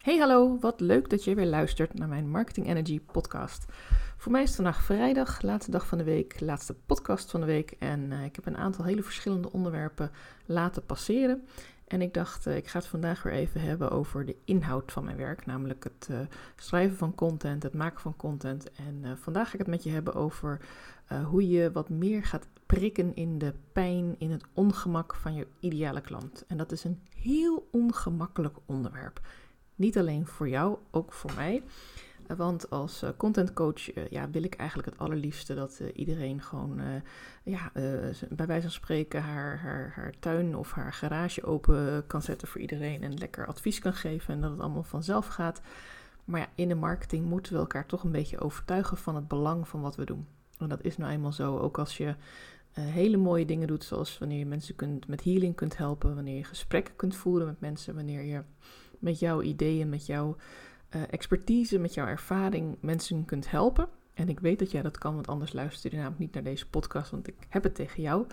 Hey hallo, wat leuk dat je weer luistert naar mijn Marketing Energy podcast. Voor mij is vandaag vrijdag, laatste dag van de week, laatste podcast van de week. En uh, ik heb een aantal hele verschillende onderwerpen laten passeren. En ik dacht, uh, ik ga het vandaag weer even hebben over de inhoud van mijn werk. Namelijk het uh, schrijven van content, het maken van content. En vandaag ga ik het met je hebben over hoe je wat meer gaat prikken in de pijn, in het ongemak van je ideale klant. En dat is een heel ongemakkelijk onderwerp. Niet alleen voor jou, ook voor mij. Want als uh, content coach uh, ja, wil ik eigenlijk het allerliefste dat iedereen gewoon, ja, bij wijze van spreken, haar, haar, haar tuin of haar garage open kan zetten voor iedereen en lekker advies kan geven en dat het allemaal vanzelf gaat. Maar ja, in de marketing moeten we elkaar toch een beetje overtuigen van het belang van wat we doen. En dat is nou eenmaal zo, ook als je hele mooie dingen doet, zoals wanneer je mensen kunt, met healing kunt helpen, wanneer je gesprekken kunt voeren met mensen, wanneer je met jouw ideeën, met jouw uh, expertise, met jouw ervaring mensen kunt helpen. En ik weet dat jij dat kan, want anders luister je namelijk niet naar deze podcast, want ik heb het tegen jou.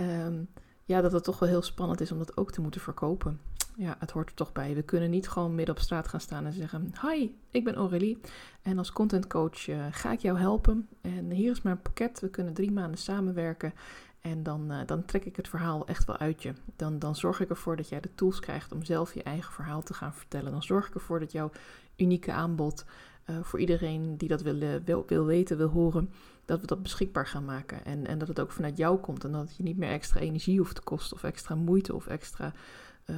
Um, ja, dat het toch wel heel spannend is om dat ook te moeten verkopen. Ja, het hoort er toch bij. We kunnen niet gewoon midden op straat gaan staan en zeggen: Hi, ik ben Aurélie. En als content coach uh, ga ik jou helpen. En hier is mijn pakket. We kunnen drie maanden samenwerken. En dan, uh, dan trek ik het verhaal echt wel uit je. Dan, dan zorg ik ervoor dat jij de tools krijgt om zelf je eigen verhaal te gaan vertellen. Dan zorg ik ervoor dat jouw unieke aanbod uh, voor iedereen die dat wil, eh, wil, wil weten, wil horen, dat we dat beschikbaar gaan maken. En, en dat het ook vanuit jou komt en dat het je niet meer extra energie hoeft te kosten of extra moeite of extra uh,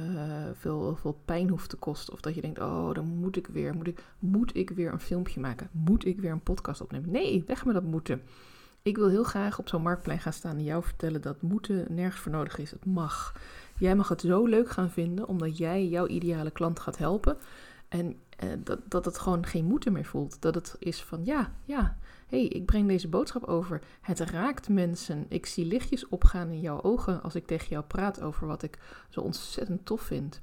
veel, veel pijn hoeft te kosten. Of dat je denkt, oh, dan moet ik weer, moet ik, moet ik weer een filmpje maken? Moet ik weer een podcast opnemen? Nee, weg met dat moeten. Ik wil heel graag op zo'n marktplein gaan staan en jou vertellen dat moeten nergens voor nodig is. Het mag. Jij mag het zo leuk gaan vinden omdat jij jouw ideale klant gaat helpen. En eh, dat, dat het gewoon geen moeten meer voelt. Dat het is van ja, ja, hey, ik breng deze boodschap over. Het raakt mensen. Ik zie lichtjes opgaan in jouw ogen als ik tegen jou praat over wat ik zo ontzettend tof vind.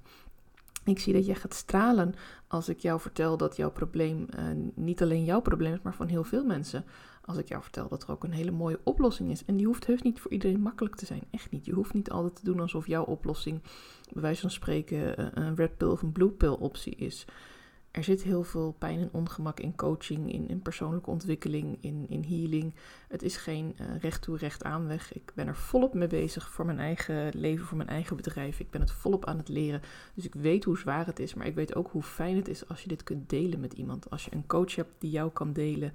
Ik zie dat jij gaat stralen als ik jou vertel dat jouw probleem uh, niet alleen jouw probleem is, maar van heel veel mensen. Als ik jou vertel dat er ook een hele mooie oplossing is. En die hoeft heus niet voor iedereen makkelijk te zijn. Echt niet. Je hoeft niet altijd te doen alsof jouw oplossing, bij wijze van spreken, eh, een red pill of een blue pill optie is. Er zit heel veel pijn en ongemak in coaching, in, in persoonlijke ontwikkeling, in, in healing. Het is geen uh, recht toe, recht aan weg. Ik ben er volop mee bezig voor mijn eigen leven, voor mijn eigen bedrijf. Ik ben het volop aan het leren. Dus ik weet hoe zwaar het is, maar ik weet ook hoe fijn het is als je dit kunt delen met iemand. Als je een coach hebt die jou kan delen.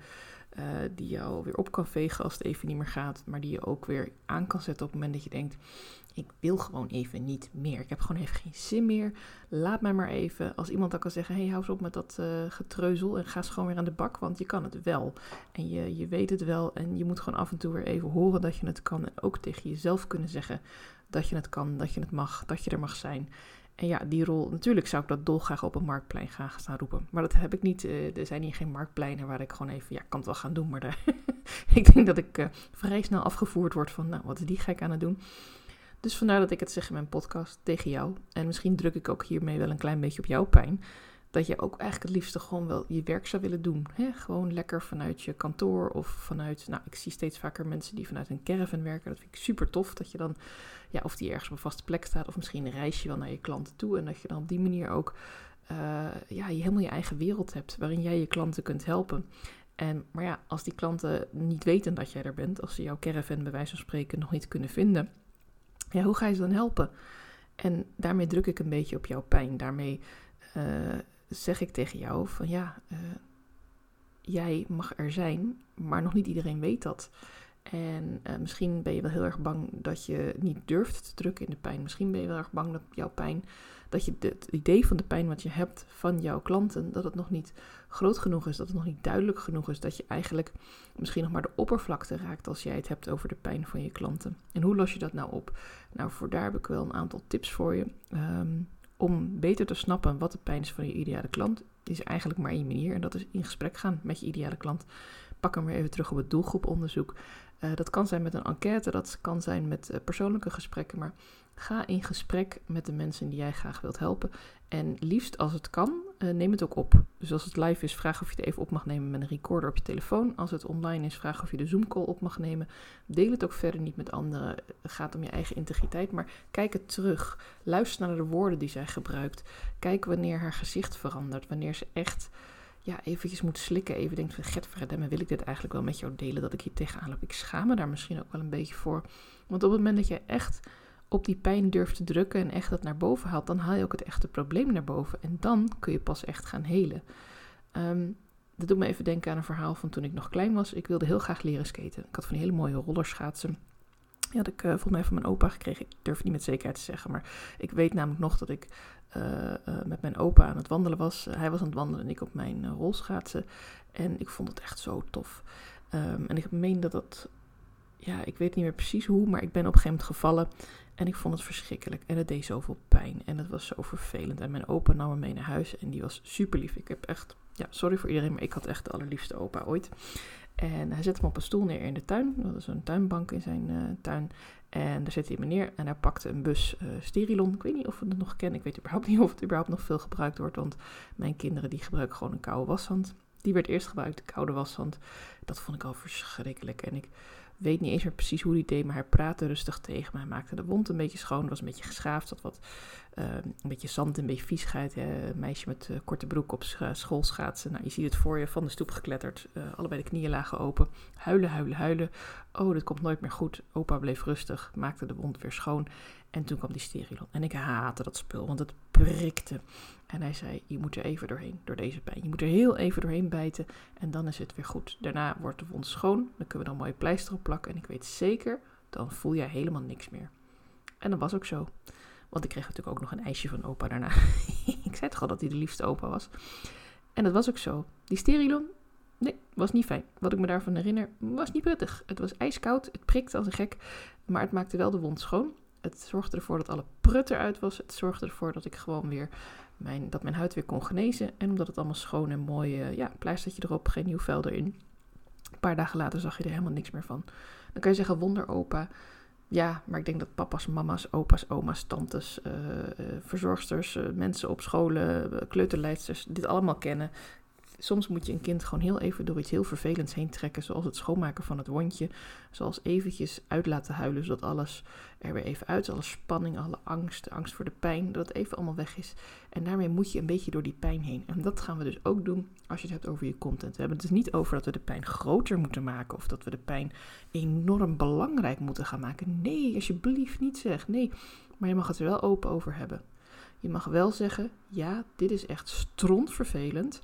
Uh, die jou weer op kan vegen als het even niet meer gaat, maar die je ook weer aan kan zetten op het moment dat je denkt: ik wil gewoon even niet meer. Ik heb gewoon even geen zin meer. Laat mij maar even. Als iemand dan kan zeggen: hey, hou eens op met dat uh, getreuzel en ga eens gewoon weer aan de bak, want je kan het wel. En je, je weet het wel en je moet gewoon af en toe weer even horen dat je het kan. En ook tegen jezelf kunnen zeggen dat je het kan, dat je het mag, dat je er mag zijn. En ja, die rol, natuurlijk zou ik dat dolgraag op een marktplein gaan staan roepen. Maar dat heb ik niet. Uh, er zijn hier geen marktpleinen waar ik gewoon even, ja, kan het wel gaan doen. Maar daar, ik denk dat ik uh, vrij snel afgevoerd word van, nou, wat is die gek aan het doen? Dus vandaar dat ik het zeg in mijn podcast tegen jou. En misschien druk ik ook hiermee wel een klein beetje op jouw pijn. Dat je ook eigenlijk het liefste gewoon wel je werk zou willen doen. Hè? Gewoon lekker vanuit je kantoor of vanuit. Nou, ik zie steeds vaker mensen die vanuit een caravan werken. Dat vind ik super tof. Dat je dan, ja, of die ergens op een vaste plek staat. Of misschien reis je wel naar je klanten toe. En dat je dan op die manier ook, uh, ja, je helemaal je eigen wereld hebt. Waarin jij je klanten kunt helpen. En, maar ja, als die klanten niet weten dat jij er bent. Als ze jouw caravan bij wijze van spreken nog niet kunnen vinden ja, hoe ga je ze dan helpen? En daarmee druk ik een beetje op jouw pijn. Daarmee uh, zeg ik tegen jou van ja, uh, jij mag er zijn, maar nog niet iedereen weet dat. En uh, misschien ben je wel heel erg bang dat je niet durft te drukken in de pijn. Misschien ben je wel erg bang dat jouw pijn, dat je het idee van de pijn wat je hebt van jouw klanten, dat het nog niet groot genoeg is, dat het nog niet duidelijk genoeg is, dat je eigenlijk misschien nog maar de oppervlakte raakt als jij het hebt over de pijn van je klanten. En hoe los je dat nou op? Nou, voor daar heb ik wel een aantal tips voor je. Um, om beter te snappen wat de pijn is van je ideale klant, is eigenlijk maar één manier. En dat is in gesprek gaan met je ideale klant. Pak hem weer even terug op het doelgroeponderzoek. Uh, dat kan zijn met een enquête, dat kan zijn met uh, persoonlijke gesprekken. Maar ga in gesprek met de mensen die jij graag wilt helpen. En liefst als het kan, uh, neem het ook op. Dus als het live is, vraag of je het even op mag nemen met een recorder op je telefoon. Als het online is, vraag of je de Zoom-call op mag nemen. Deel het ook verder niet met anderen. Het gaat om je eigen integriteit, maar kijk het terug. Luister naar de woorden die zij gebruikt. Kijk wanneer haar gezicht verandert, wanneer ze echt ja, eventjes moet slikken. Even denkt van, get wil ik dit eigenlijk wel met jou delen, dat ik hier tegenaan loop. Ik schaam me daar misschien ook wel een beetje voor. Want op het moment dat je echt op die pijn durft te drukken en echt dat naar boven haalt, dan haal je ook het echte probleem naar boven. En dan kun je pas echt gaan helen. Um, dat doet me even denken aan een verhaal van toen ik nog klein was. Ik wilde heel graag leren skaten. Ik had van die hele mooie rollerschaatsen. Die had ik uh, volgens mij van mijn opa gekregen. Ik durf het niet met zekerheid te zeggen. Maar ik weet namelijk nog dat ik uh, uh, met mijn opa aan het wandelen was. hij was aan het wandelen en ik op mijn rolschaatsen. En ik vond het echt zo tof. Um, en ik meen dat dat... Ja, ik weet niet meer precies hoe, maar ik ben op een gegeven moment gevallen. En ik vond het verschrikkelijk. En het deed zoveel pijn. En het was zo vervelend. En mijn opa nam me mee naar huis. En die was super lief. Ik heb echt, ja, sorry voor iedereen, maar ik had echt de allerliefste opa ooit. En hij zette me op een stoel neer in de tuin. Dat was een tuinbank in zijn uh, tuin. En daar zette hij me neer en hij pakte een bus uh, Sterilon. Ik weet niet of we het nog kennen. Ik weet überhaupt niet of het überhaupt nog veel gebruikt wordt. Want mijn kinderen die gebruiken gewoon een koude washand. Die werd eerst gebruikt, de koude washand. Dat vond ik al verschrikkelijk. En ik weet niet eens meer precies hoe hij deed, maar hij praatte rustig tegen me. Hij maakte de wond een beetje schoon, was een beetje geschaafd, zat wat uh, een beetje zand, een beetje viesheid. Meisje met uh, korte broek op schoolschaatsen. Nou, je ziet het voor je, van de stoep gekletterd, uh, allebei de knieën lagen open. Huilen, huilen, huilen. Oh, dit komt nooit meer goed. Opa bleef rustig, maakte de wond weer schoon. En toen kwam die sterilon. En ik haatte dat spul, want het prikte. En hij zei, je moet er even doorheen, door deze pijn. Je moet er heel even doorheen bijten en dan is het weer goed. Daarna wordt de wond schoon, dan kunnen we dan mooie pleister op plakken. En ik weet zeker, dan voel jij helemaal niks meer. En dat was ook zo. Want ik kreeg natuurlijk ook nog een ijsje van opa daarna. ik zei toch al dat hij de liefste opa was. En dat was ook zo. Die sterilon, nee, was niet fijn. Wat ik me daarvan herinner, was niet prettig. Het was ijskoud, het prikte als een gek, maar het maakte wel de wond schoon. Het zorgde ervoor dat alle prut eruit was. Het zorgde ervoor dat ik gewoon weer mijn, dat mijn huid weer kon genezen. En omdat het allemaal schoon en mooi, uh, ja, pleistertje erop, geen nieuw vel erin. Een paar dagen later zag je er helemaal niks meer van. Dan kan je zeggen, wonderopa. Ja, maar ik denk dat papa's, mama's, opa's, oma's, tantes, uh, uh, verzorgsters, mensen op scholen, kleuterleidsters dit allemaal kennen. Soms moet je een kind gewoon heel even door iets heel vervelends heen trekken, zoals het schoonmaken van het wondje. Zoals eventjes uit laten huilen, zodat alles er weer even uit. Alle spanning, alle angst, de angst voor de pijn, dat het even allemaal weg is. En daarmee moet je een beetje door die pijn heen. En dat gaan we dus ook doen als je het hebt over je content. We hebben het dus niet over dat we de pijn groter moeten maken of dat we de pijn enorm belangrijk moeten gaan maken. Nee, alsjeblieft niet zeg. Nee, maar je mag het er wel open over hebben. Je mag wel zeggen, ja, dit is echt strontvervelend.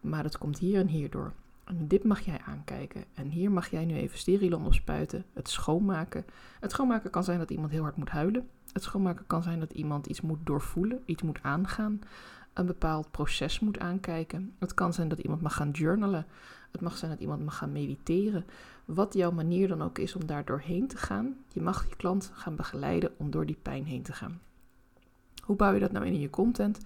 Maar het komt hier en hier door. En dit mag jij aankijken. En hier mag jij nu even sterilon op spuiten. Het schoonmaken. Het schoonmaken kan zijn dat iemand heel hard moet huilen. Het schoonmaken kan zijn dat iemand iets moet doorvoelen, iets moet aangaan. Een bepaald proces moet aankijken. Het kan zijn dat iemand mag gaan journalen. Het mag zijn dat iemand mag gaan mediteren. Wat jouw manier dan ook is om daar doorheen te gaan. Je mag je klant gaan begeleiden om door die pijn heen te gaan. Hoe bouw je dat nou in in je content?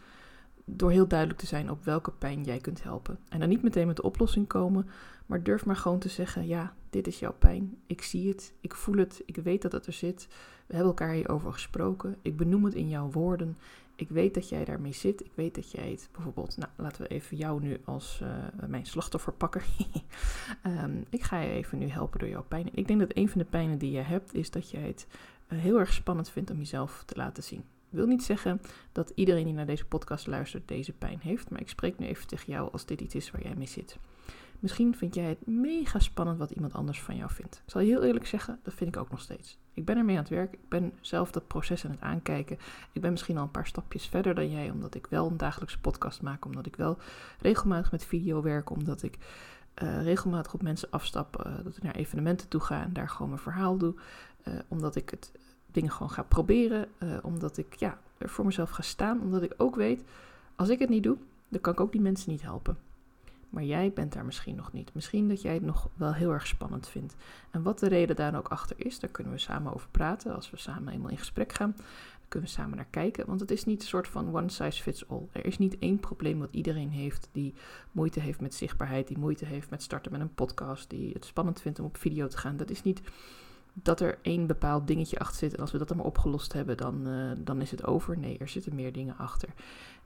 Door heel duidelijk te zijn op welke pijn jij kunt helpen. En dan niet meteen met de oplossing komen, maar durf maar gewoon te zeggen: ja, dit is jouw pijn. Ik zie het, ik voel het, ik weet dat het er zit. We hebben elkaar hierover gesproken. Ik benoem het in jouw woorden. Ik weet dat jij daarmee zit. Ik weet dat jij het bijvoorbeeld, nou laten we even jou nu als uh, mijn slachtoffer pakken. um, ik ga je even nu helpen door jouw pijn. Ik denk dat een van de pijnen die je hebt is dat jij het uh, heel erg spannend vindt om jezelf te laten zien wil niet zeggen dat iedereen die naar deze podcast luistert deze pijn heeft, maar ik spreek nu even tegen jou als dit iets is waar jij mee zit. Misschien vind jij het mega spannend wat iemand anders van jou vindt. Ik zal je heel eerlijk zeggen, dat vind ik ook nog steeds. Ik ben ermee aan het werk, ik ben zelf dat proces aan het aankijken. Ik ben misschien al een paar stapjes verder dan jij, omdat ik wel een dagelijkse podcast maak, omdat ik wel regelmatig met video werk, omdat ik uh, regelmatig op mensen afstap, uh, dat ik naar evenementen toe ga en daar gewoon mijn verhaal doe. Uh, omdat ik het dingen gewoon ga proberen. Uh, omdat ik ja, er voor mezelf ga staan. Omdat ik ook weet, als ik het niet doe, dan kan ik ook die mensen niet helpen. Maar jij bent daar misschien nog niet. Misschien dat jij het nog wel heel erg spannend vindt. En wat de reden daar ook achter is, daar kunnen we samen over praten. Als we samen eenmaal in gesprek gaan, dan kunnen we samen naar kijken. Want het is niet een soort van one size fits all. Er is niet één probleem wat iedereen heeft die moeite heeft met zichtbaarheid, die moeite heeft met starten met een podcast, die het spannend vindt om op video te gaan. Dat is niet dat er één bepaald dingetje achter zit. En als we dat dan maar opgelost hebben, dan, uh, dan is het over. Nee, er zitten meer dingen achter.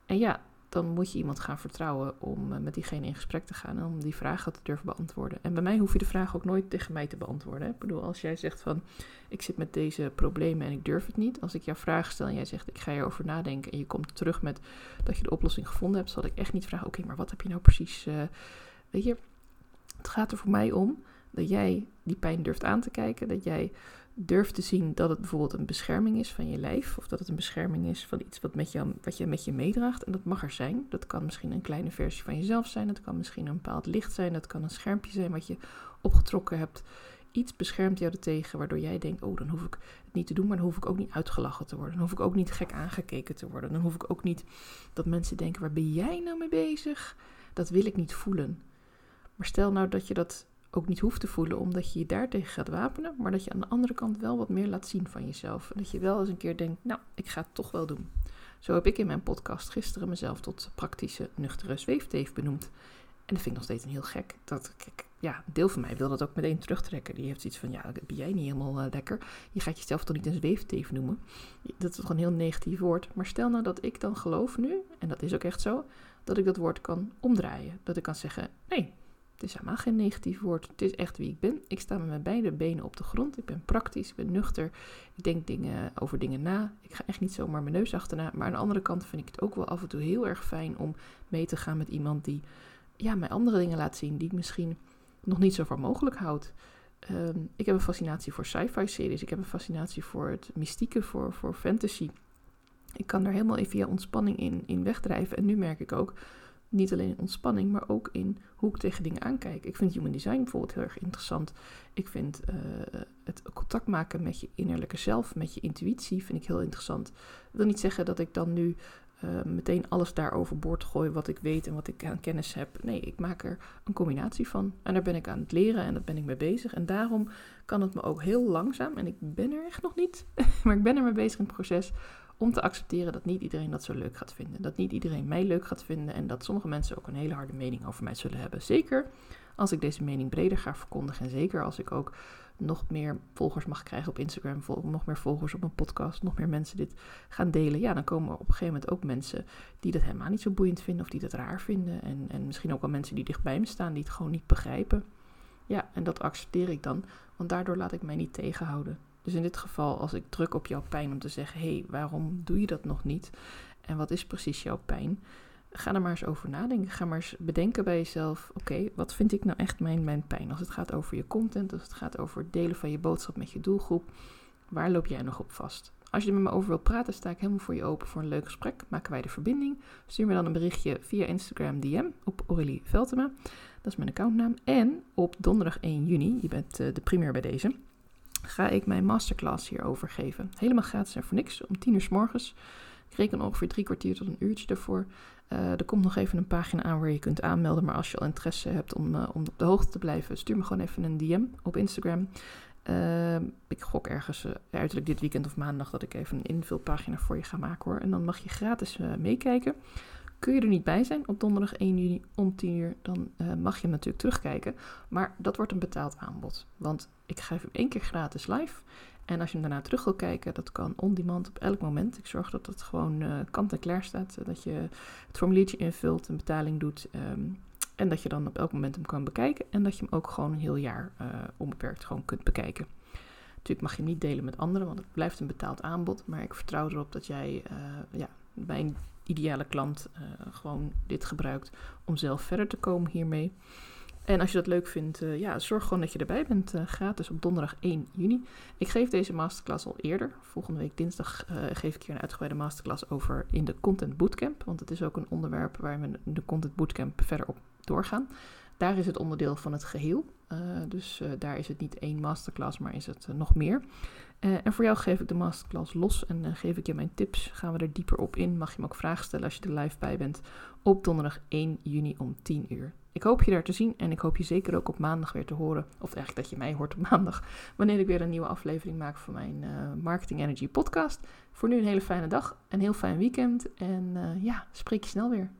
En ja, dan moet je iemand gaan vertrouwen om eh, met diegene in gesprek te gaan en om die vragen te durven beantwoorden. En bij mij hoef je de vraag ook nooit tegen mij te beantwoorden. Hè? Ik bedoel, als jij zegt van ik zit met deze problemen en ik durf het niet. Als ik jou vragen stel en jij zegt ik ga erover nadenken en je komt terug met dat je de oplossing gevonden hebt, zal ik echt niet vragen, oké, maar wat heb je nou precies, uh, weet je, het gaat er voor mij om dat jij die pijn durft aan te kijken, dat jij durf te zien dat het bijvoorbeeld een bescherming is van je lijf. Of dat het een bescherming is van iets wat, met jou, wat je met je meedraagt. En dat mag er zijn. Dat kan misschien een kleine versie van jezelf zijn. Dat kan misschien een bepaald licht zijn. Dat kan een schermpje zijn wat je opgetrokken hebt. Iets beschermt jou er tegen waardoor jij denkt: oh, dan hoef ik het niet te doen, maar dan hoef ik ook niet uitgelachen te worden. Dan hoef ik ook niet gek aangekeken te worden. Dan hoef ik ook niet dat mensen denken: waar ben jij nou mee bezig? Dat wil ik niet voelen. Maar stel nou dat je dat ook niet hoeft te voelen, omdat je je daartegen gaat wapenen, maar dat je aan de andere kant wel wat meer laat zien van jezelf. En dat je wel eens een keer denkt, nou, ik ga het toch wel doen. Zo heb ik in mijn podcast gisteren mezelf tot praktische nuchtere zweefteef benoemd. En dat vind ik nog steeds een heel gek. Dat, kijk, ja, een deel van mij wil dat ook meteen terugtrekken. Die heeft iets van, ja, ben jij niet helemaal uh, lekker. Je gaat jezelf toch niet een zweefteef noemen. Dat is toch een heel negatief woord. Maar stel nou dat ik dan geloof nu, en dat is ook echt zo, dat ik dat woord kan omdraaien. Dat ik kan zeggen, nee, het is helemaal geen negatief woord. Het is echt wie ik ben. Ik sta met mijn beide benen op de grond. Ik ben praktisch, ik ben nuchter. Ik denk dingen, over dingen na. Ik ga echt niet zomaar mijn neus achterna. Maar aan de andere kant vind ik het ook wel af en toe heel erg fijn om mee te gaan met iemand die ja, mij andere dingen laat zien die ik misschien nog niet zo voor mogelijk houd. Ehm, ik heb een fascinatie voor sci-fi series. Ik heb een fascinatie voor het mystieke, voor, voor fantasy. Ik kan daar helemaal even via ontspanning in, in wegdrijven. En nu merk ik ook niet alleen in ontspanning, maar ook in hoe ik tegen dingen aankijk. Ik vind human design bijvoorbeeld heel erg interessant. Ik vind uh, het contact maken met je innerlijke zelf, met je intuïtie, vind ik heel interessant. Dat wil niet zeggen dat ik dan nu uh, meteen alles daar overboord gooi wat ik weet en wat ik aan kennis heb. Nee, ik maak er een combinatie van. En daar ben ik aan het leren en daar ben ik mee bezig. En daarom kan het me ook heel langzaam, en ik ben er echt nog niet, maar ik ben er mee bezig in het proces om te accepteren dat niet iedereen dat zo leuk gaat vinden. Dat niet iedereen mij leuk gaat vinden en dat sommige mensen ook een hele harde mening over mij zullen hebben. Zeker als ik deze mening breder ga verkondigen en zeker als ik ook nog meer volgers mag krijgen op Instagram, nog meer volgers op mijn podcast, nog meer mensen dit gaan delen. Ja, dan komen er op een gegeven moment ook mensen die dat helemaal niet zo boeiend vinden of die dat raar vinden. En, en misschien ook wel mensen die dichtbij me staan die het gewoon niet begrijpen. Ja, en dat accepteer ik dan, want daardoor laat ik mij niet tegenhouden. Dus in dit geval, als ik druk op jouw pijn om te zeggen: hé, hey, waarom doe je dat nog niet? En wat is precies jouw pijn? Ga er maar eens over nadenken. Ga maar eens bedenken bij jezelf: oké, wat vind ik nou echt mijn, mijn pijn? Als het gaat over je content, als het gaat over delen van je boodschap met je doelgroep, waar loop jij nog op vast? Als je er met me over wilt praten, sta ik helemaal voor je open voor een leuk gesprek. Maken wij de verbinding. Stuur me dan een berichtje via Instagram DM op Aurélie Veltema. Dat is mijn accountnaam. En op donderdag 1 juni, je bent uh, de primeur bij deze, ga ik mijn masterclass hierover geven. Helemaal gratis en voor niks, om 10 uur s morgens. Ik reken ongeveer drie kwartier tot een uurtje ervoor. Uh, er komt nog even een pagina aan waar je kunt aanmelden. Maar als je al interesse hebt om, uh, om op de hoogte te blijven, stuur me gewoon even een DM op Instagram. Uh, ik gok ergens uiterlijk dit weekend of maandag dat ik even een invulpagina voor je ga maken hoor. En dan mag je gratis meekijken. Kun je er niet bij zijn op donderdag 1 juni om 10 uur, dan mag je natuurlijk terugkijken. Maar dat wordt een betaald aanbod. Want ik geef hem één keer gratis live. En als je hem daarna terug wil kijken, dat kan on demand op elk moment. Ik zorg dat het gewoon uh, kant en klaar staat. Dat je het formuliertje invult, een betaling doet. Um, en dat je dan op elk moment hem kan bekijken. En dat je hem ook gewoon een heel jaar uh, onbeperkt gewoon kunt bekijken. Natuurlijk mag je hem niet delen met anderen, want het blijft een betaald aanbod. Maar ik vertrouw erop dat jij ja, mijn ideale klant uh, gewoon dit gebruikt om zelf verder te komen hiermee. En als je dat leuk vindt, uh, ja, zorg gewoon dat je erbij bent. Uh, gratis op donderdag 1 juni. Ik geef deze masterclass al eerder. Volgende week dinsdag geef ik hier een uitgebreide masterclass over in de Content Bootcamp. Want het is ook een onderwerp waar we in de Content Bootcamp verder op doorgaan. Daar is het onderdeel van het geheel. dus daar is het niet één masterclass, maar is het nog meer. En voor jou geef ik de masterclass los en geef ik je mijn tips. Gaan we er dieper op in. Mag je me ook vragen stellen als je er live bij bent. Op donderdag 1 juni om 10 uur. Ik hoop je daar te zien en ik hoop je zeker ook op maandag weer te horen. Of eigenlijk dat je mij hoort op maandag. Wanneer ik weer een nieuwe aflevering maak van mijn uh, Marketing Energy podcast. Voor nu een hele fijne dag, een heel fijn weekend. En ja, spreek je snel weer.